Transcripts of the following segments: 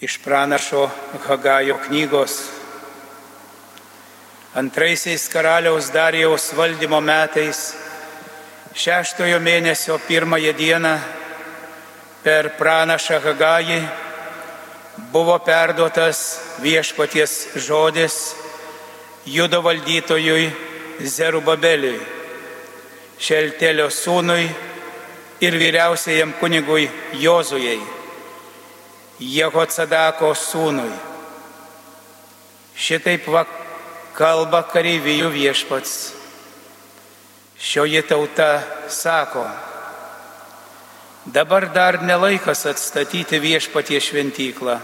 iš pranašo Hagajo knygos. Antraisiais karaliaus Darijaus valdymo metais, šeštojo mėnesio pirmąją dieną, per pranašą Hagajį buvo perduotas viešpaties žodis judo valdytojui Zerubabeliui, Šeltelio sūnui ir vyriausiajam kunigui Jozujai Jehocadako sūnui. Šitaip va kalba kareivijų viešpats. Šioji tauta sako, dabar dar nelaikas atstatyti viešpatie šventyklą.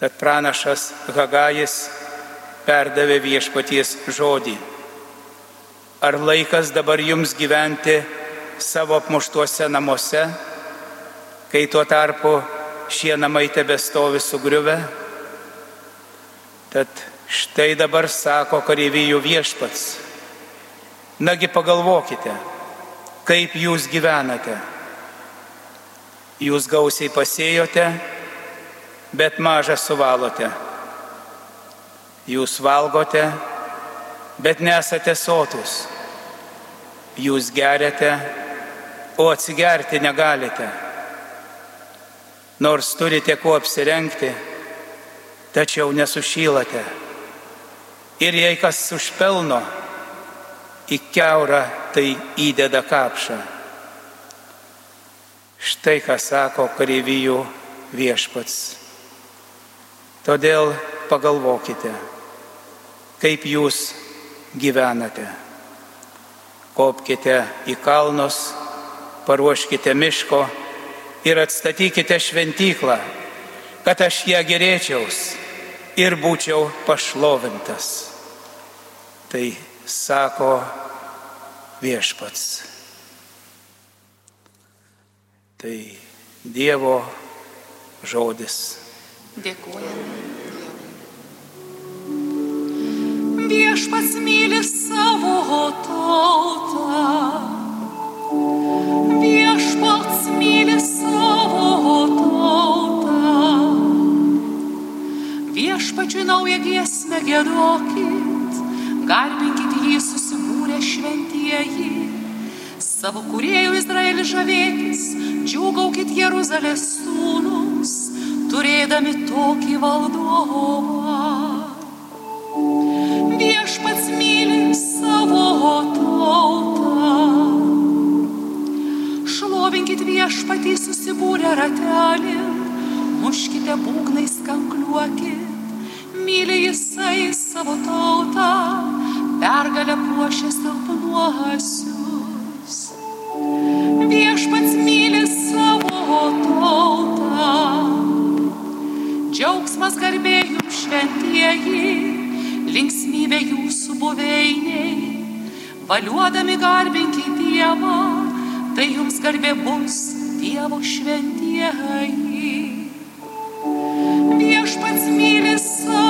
Tad pranašas Hagajis perdavė viešpaties žodį. Ar laikas dabar jums gyventi savo apmuštuose namuose? Kai tuo tarpu šie namai tebestovi sugriuvę. Tad štai dabar sako kareivijų viešpats. Nagi pagalvokite, kaip jūs gyvenate. Jūs gausiai pasėjote, bet mažą suvalote. Jūs valgote, bet nesate sotus. Jūs geriate, o atsigerti negalite nors turite kuo apsirengti, tačiau nesušylate. Ir jei kas užpelno, į keurą tai įdeda kapšą. Štai ką sako kareivijų viešpats. Todėl pagalvokite, kaip jūs gyvenate. Kopkite į kalnus, paruoškite miško ir atstatykite šventyklą, kad aš ją gerėčiaus ir būčiau pašlovintas. Tai sako viešpats. Tai Dievo žodis. Dėkojame. Viešpats myli savo tautą. Viešpats myli savo Viešpačiui naują giesmę gėdokit, garbinkit jį susibūrę šventieji. Savo kuriejų Izraelį žavėkis, džiugaukit Jeruzalės sūnus, turėdami tokį valdovą. Viešpats myli savo tautą šlovinkit viešpatį susibūrę ratelį, muškite būgnais kankliuokit, myli jisai savo tautą, pergalę puošė silpnuosius. Viešpats myli savo tautą, džiaugsmas garbė jums šventieji, linksmybė jūsų buveiniai, valiuodami garbinkite Dievą tai jums garbė bus Dievo šventieji. Viešpats myli savo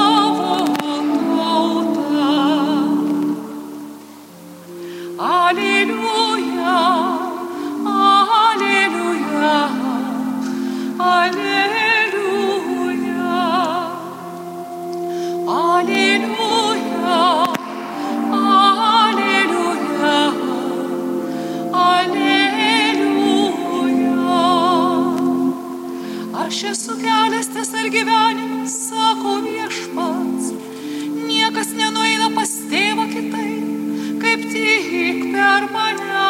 esu kelias tiesa ir gyvenimas, sako viešpats. Niekas nenueina pas tėvą kitaip, kaip tik per mane.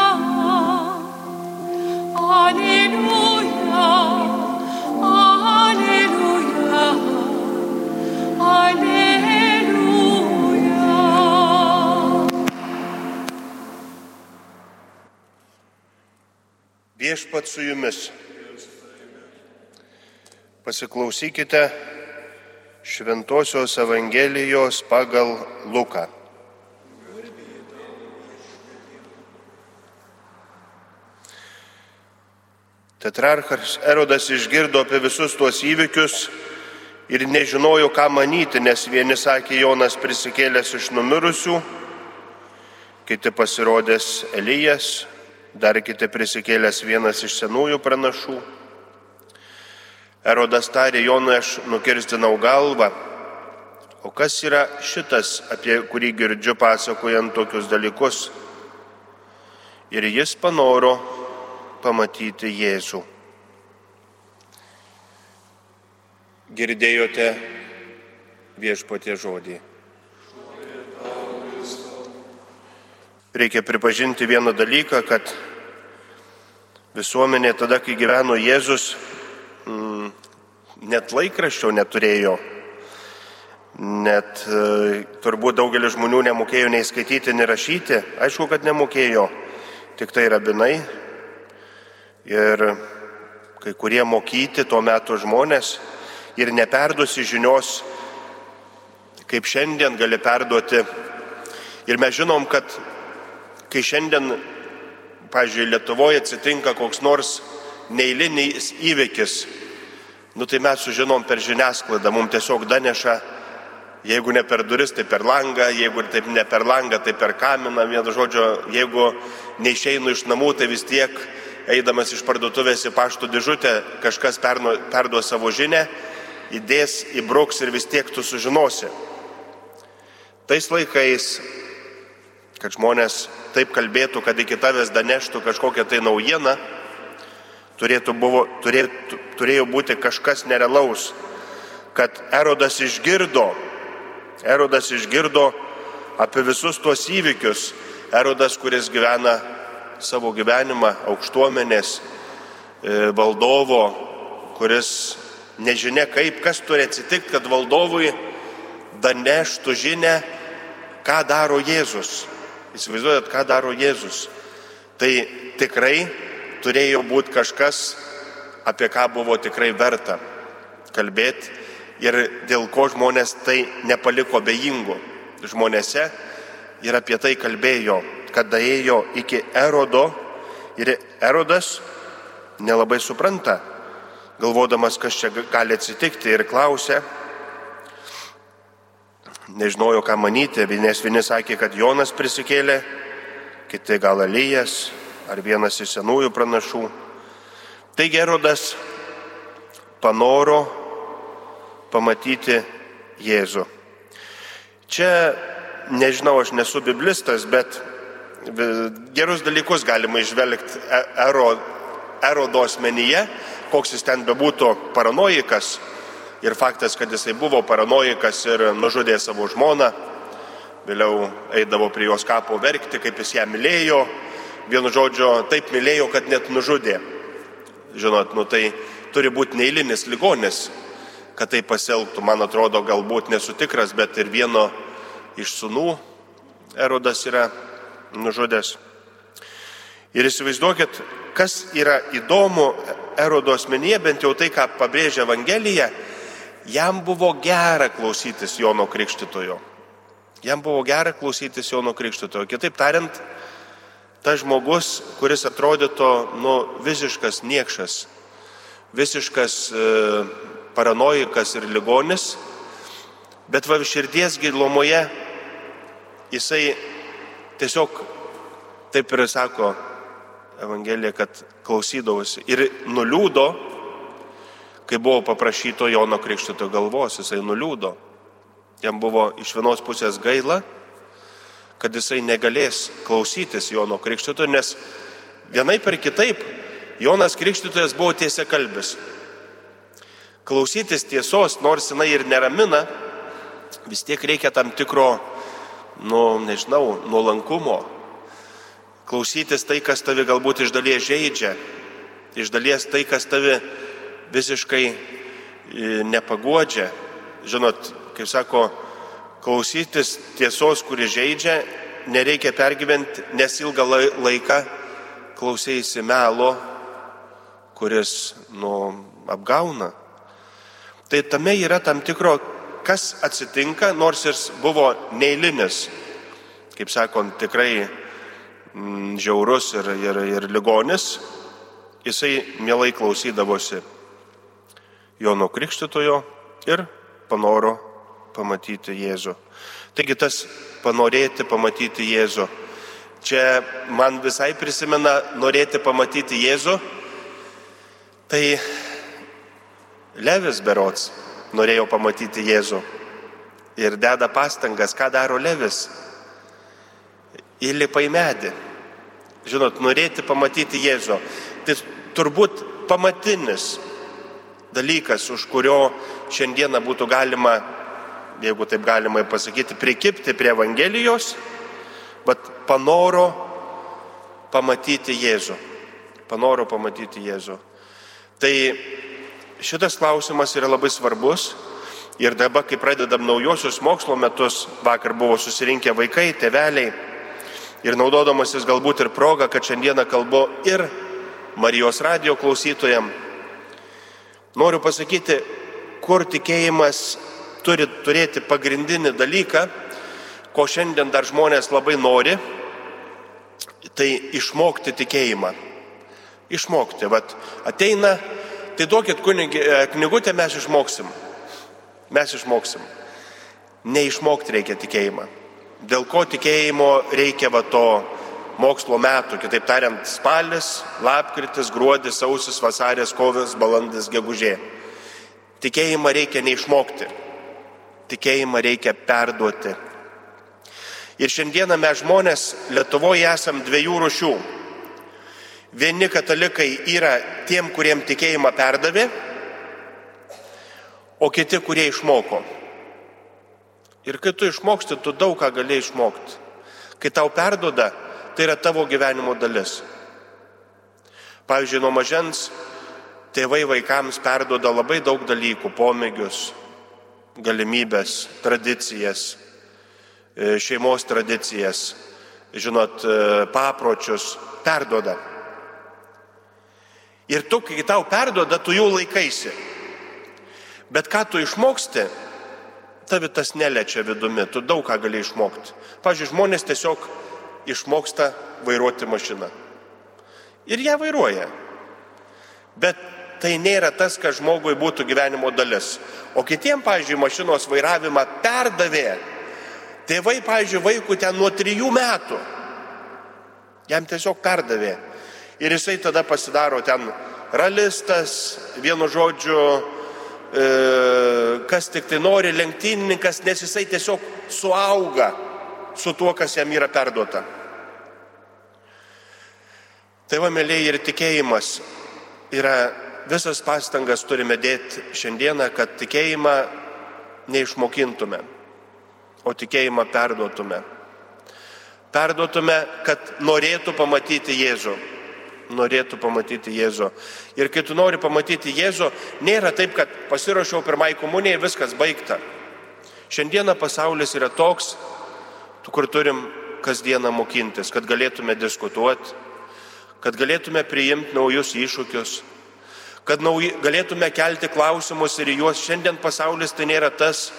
Aleliuja, aleliuja, aleliuja. Viešpat su jumis. Pasiklausykite Šventojios Evangelijos pagal Luką. Tetrarchas Erodas išgirdo apie visus tuos įvykius ir nežinojo, ką manyti, nes vieni sakė Jonas prisikėlęs iš numirusių, kiti pasirodęs Elijas, dar kiti prisikėlęs vienas iš senųjų pranašų. Erodas tarė Jonui, aš nukirstinau galvą. O kas yra šitas, apie kurį girdžiu pasakojant tokius dalykus? Ir jis panoro pamatyti Jėzų. Girdėjote viešpatie žodį. Reikia pripažinti vieną dalyką, kad visuomenė tada, kai gyveno Jėzus, mm, net laikraščio neturėjo. Net e, turbūt daugelis žmonių nemokėjo nei skaityti, nei rašyti. Aišku, kad nemokėjo, tik tai rabinai. Ir kai kurie mokyti tuo metu žmonės ir neperduosi žinios, kaip šiandien gali perduoti. Ir mes žinom, kad kai šiandien, pažiūrėjau, Lietuvoje atsitinka koks nors neįlinis įvykis, nu tai mes sužinom per žiniasklaidą, mums tiesiog daneša, jeigu ne per duris, tai per langą, jeigu taip ne per langą, tai per kaminą, vienu žodžiu, jeigu neišeinu iš namų, tai vis tiek eidamas iš parduotuvės į pašto dėžutę kažkas perduos savo žinę, įdės, įbruks ir vis tiek tu sužinosi. Tais laikais, kad žmonės taip kalbėtų, kad iki tavęs daneštų kažkokią tai naujieną, turėtų buvo, turėtų, turėjo būti kažkas nerealaus, kad Erodas išgirdo, Erodas išgirdo apie visus tuos įvykius, Erodas, kuris gyvena savo gyvenimą aukštuomenės e, valdovo, kuris nežinia kaip, kas turi atsitikti, kad valdovui daneštų žinę, ką daro Jėzus. Įsivaizduojat, ką daro Jėzus. Tai tikrai turėjo būti kažkas, apie ką buvo tikrai verta kalbėti. Ir dėl ko žmonės tai nepaliko bejingų žmonėse. Ir apie tai kalbėjo, kada ėjo iki Erodo. Ir Erodas nelabai supranta, galvodamas, kas čia gali atsitikti ir klausė, nežinojo, ką manyti, nes vieni sakė, kad Jonas prisikėlė, kiti gal Elijas ar vienas iš senųjų pranašų. Tai Gerodas panoro pamatyti Jėzų. Čia, nežinau, aš nesu biblistas, bet gerus dalykus galima išvelgti e, ero, erodo asmenyje, koks jis ten bebūtų paranoikas, Ir faktas, kad jisai buvo paranoikas ir nužudė savo žmoną, vėliau eidavo prie jos kapo verkti, kaip jis ją mylėjo, vienu žodžiu, taip mylėjo, kad net nužudė. Žinot, nu tai turi būti neįlinis ligonis, kad tai pasielgtų, man atrodo, galbūt nesu tikras, bet ir vieno iš sunų erodas yra nužudęs. Ir įsivaizduokit, kas yra įdomu erodo asmenyje, bent jau tai, ką pabrėžia Evangelija, jam buvo gera klausytis Jono Krikštitojo. Jam buvo gera klausytis Jono Krikštitojo. Kitaip tariant, tas žmogus, kuris atrodytų, nu, visiškas niekšas, visiškas e, paranoikas ir ligonis, bet va širdies gilumoje jisai tiesiog taip ir sako Evangelija, kad klausydavosi ir nuliūdo kai buvo paprašyto Jono Krikštito galvos, jisai nuliūdo. Jam buvo iš vienos pusės gaila, kad jisai negalės klausytis Jono Krikštito, nes vienai per kitaip Jonas Krikštytojas buvo tiesia kalbis. Klausytis tiesos, nors jinai ir neramina, vis tiek reikia tam tikro, nu, nežinau, nuolankumo. Klausytis tai, kas tavi galbūt iš dalies žaidžia, iš dalies tai, kas tavi visiškai e, nepagodžia. Žinot, kaip sako, klausytis tiesos, kuri žaidžia, nereikia pergyventi, nes ilgą laiką klausėsi melo, kuris, nu, apgauna. Tai tame yra tam tikro, kas atsitinka, nors jis buvo neįlinis, kaip sakant, tikrai mm, žiaurus ir, ir, ir ligonis, jisai mielai klausydavosi Jono Krikštitojo ir panoro pamatyti Jėzų. Taigi tas panorėti pamatyti Jėzų. Čia man visai prisimena norėti pamatyti Jėzų. Tai Levis berots norėjo pamatyti Jėzų ir deda pastangas, ką daro Levis. Įlipa į medį. Žinot, norėti pamatyti Jėzų. Tai turbūt pamatinis dalykas, už kurio šiandieną būtų galima, jeigu taip galima pasakyti, prikipti prie Evangelijos, bet panoro pamatyti Jėzų. Panoro pamatyti Jėzų. Tai šitas klausimas yra labai svarbus ir dabar, kai pradedam naujosius mokslo metus, vakar buvo susirinkę vaikai, teveliai ir naudodamasis galbūt ir progą, kad šiandieną kalbu ir Marijos radio klausytojam, noriu pasakyti, kur tikėjimas turi turėti pagrindinį dalyką, ko šiandien dar žmonės labai nori, tai išmokti tikėjimą. Išmokti. Vat ateina Tai duokit kunigi, e, knygutę mes išmoksim. Mes išmoksim. Neišmokti reikia tikėjimą. Dėl ko tikėjimo reikia va to mokslo metų, kitaip tariant, spalis, lapkritis, gruodis, sausis, vasaris, kovas, balandis, gegužė. Tikėjimą reikia neišmokti. Tikėjimą reikia perduoti. Ir šiandieną mes žmonės Lietuvoje esam dviejų rušių Vieni katalikai yra tiem, kuriem tikėjimą perdavė, o kiti, kurie išmoko. Ir kai tu išmoksti, tu daug ką gali išmokti. Kai tau perdoda, tai yra tavo gyvenimo dalis. Pavyzdžiui, nuo mažens tėvai vaikams perdoda labai daug dalykų - pomėgius, galimybės, tradicijas, e, šeimos tradicijas, žinot, e, papročius, perdoda. Ir tu, kai tau perdoda, tu jų laikaisi. Bet ką tu išmoksti, tavi tas neliečia vidumi, tu daug ką gali išmokti. Pavyzdžiui, žmonės tiesiog išmoksta vairuoti mašiną. Ir ją vairuoja. Bet tai nėra tas, kas žmogui būtų gyvenimo dalis. O kitiem, pavyzdžiui, mašinos vairavimą perdavė. Tėvai, pavyzdžiui, vaikų ten nuo trijų metų. Jam tiesiog perdavė. Ir jisai tada pasidaro ten ralistas, vienu žodžiu, e, kas tik tai nori, lenktynininkas, nes jisai tiesiog suauga su tuo, kas jam yra perduota. Tai va, mėlyje, ir tikėjimas yra visas pastangas turime dėti šiandieną, kad tikėjimą neišmokintume, o tikėjimą perduotume. Perduotume, kad norėtų pamatyti Jėzų norėtų pamatyti Jėzų. Ir kai tu nori pamatyti Jėzų, nėra taip, kad pasirašiau pirmai komunijai ir viskas baigta. Šiandieną pasaulis yra toks, kur turim kasdieną mokintis, kad galėtume diskutuoti, kad galėtume priimti naujus iššūkius, kad nauji, galėtume kelti klausimus ir juos. Šiandien pasaulis tai nėra tas,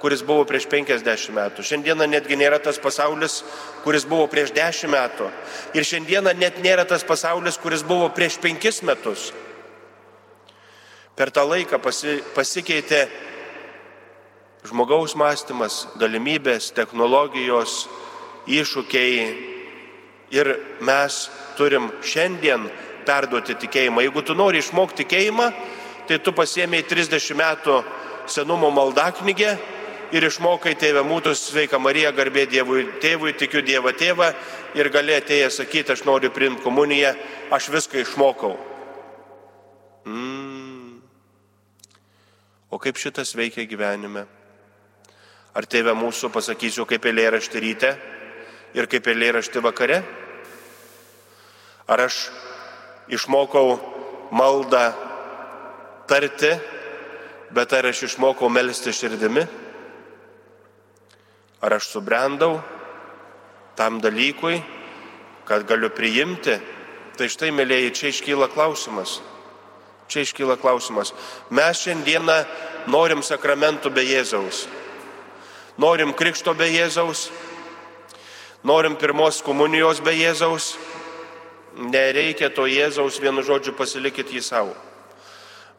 kuris buvo prieš 50 metų. Šiandieną netgi nėra tas pasaulis, kuris buvo prieš 10 metų. Ir šiandieną net nėra tas pasaulis, kuris buvo prieš 5 metus. Per tą laiką pasi, pasikeitė žmogaus mąstymas, galimybės, technologijos, iššūkiai. Ir mes turim šiandien perduoti tikėjimą. Jeigu tu nori išmokti tikėjimą, tai tu pasiemiai 30 metų senumo maldaknygę ir išmokai tėvę mūtų sveika Marija, garbė Dievui tėvui, tikiu Dievą tėvą ir gali atėjęs sakyti, aš noriu priimti komuniją, aš viską išmokau. Mm. O kaip šitas veikia gyvenime? Ar tėvė mūsų pasakysiu kaip eilėraštį ryte ir kaip eilėraštį vakare? Ar aš išmokau maldą tarti, bet ar aš išmokau melstį širdimi? Ar aš subrendau tam dalykui, kad galiu priimti? Tai štai, mėlyjei, čia iškyla klausimas. Čia iškyla klausimas. Mes šiandieną norim sakramentų be Jėzaus. Norim krikšto be Jėzaus. Norim pirmos komunijos be Jėzaus. Nereikia to Jėzaus vienu žodžiu pasilikit jį savo.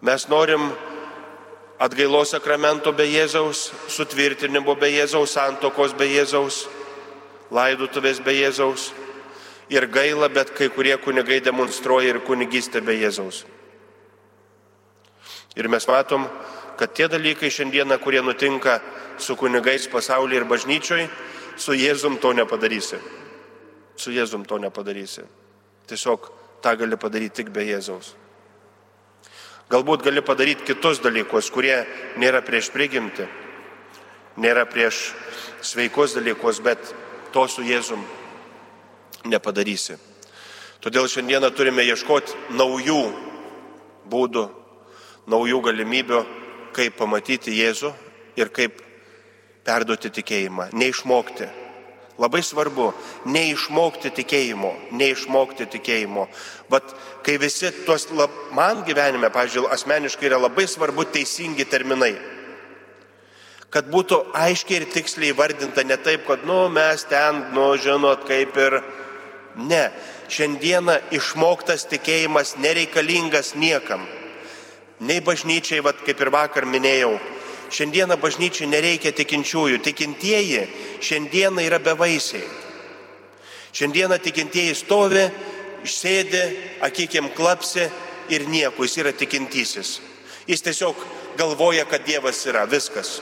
Mes norim atgailos sakramento be Jėzaus, sutvirtinimo be Jėzaus, santokos be Jėzaus, laidutuvės be Jėzaus. Ir gaila, bet kai kurie kunigai demonstruoja ir kunigystę be Jėzaus. Ir mes matom, kad tie dalykai šiandieną, kurie nutinka su kunigais pasaulyje ir bažnyčioj, su Jėzum to nepadarysi. Su Jėzum to nepadarysi. Tiesiog tą gali padaryti tik be Jėzaus. Galbūt gali padaryti kitus dalykus, kurie nėra prieš prigimti, nėra prieš sveikus dalykus, bet to su Jėzum nepadarysi. Todėl šiandieną turime ieškoti naujų būdų, naujų galimybių, kaip pamatyti Jėzų ir kaip perduoti tikėjimą, neišmokti Labai svarbu neišmokti tikėjimo, neišmokti tikėjimo. Bet kai visi tuos, lab, man gyvenime, pažiūrėjau, asmeniškai yra labai svarbu teisingi terminai. Kad būtų aiškiai ir tiksliai vardinta, ne taip, kad, nu, mes ten, nu, žinot, kaip ir... Ne, šiandieną išmoktas tikėjimas nereikalingas niekam. Nei bažnyčiai, vat, kaip ir vakar minėjau, Šiandieną bažnyčiai nereikia tikinčiųjų. Tikintieji šiandieną yra bevaisiai. Šiandieną tikintieji stovi, išsėdi, akikim klapsi ir nieko, jis yra tikintysis. Jis tiesiog galvoja, kad Dievas yra viskas.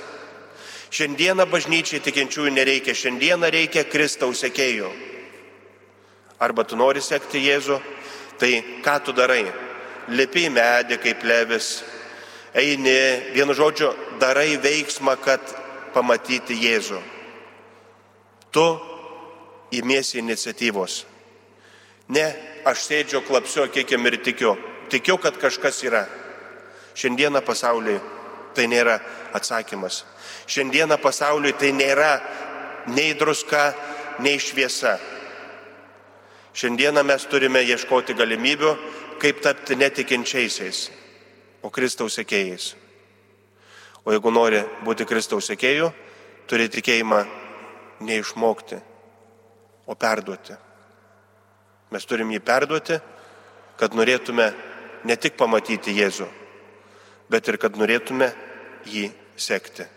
Šiandieną bažnyčiai tikinčiųjų nereikia, šiandieną reikia Kristaus sekėjų. Arba tu nori sekti Jėzų, tai ką tu darai? Lipi į medį kaip levis, eini, vienu žodžiu, darai veiksmą, kad pamatyti Jėzų. Tu įmiesi iniciatyvos. Ne, aš sėdžiu, klapsiu, kiekim ir tikiu. Tikiu, kad kažkas yra. Šiandieną pasauliui tai nėra atsakymas. Šiandieną pasauliui tai nėra nei druska, nei šviesa. Šiandieną mes turime ieškoti galimybių, kaip tapti netikinčiaisiais o Kristaus sekėjais. O jeigu nori būti Kristaus sekėjų, turi tikėjimą neišmokti, o perduoti. Mes turim jį perduoti, kad norėtume ne tik pamatyti Jėzų, bet ir kad norėtume jį sekti.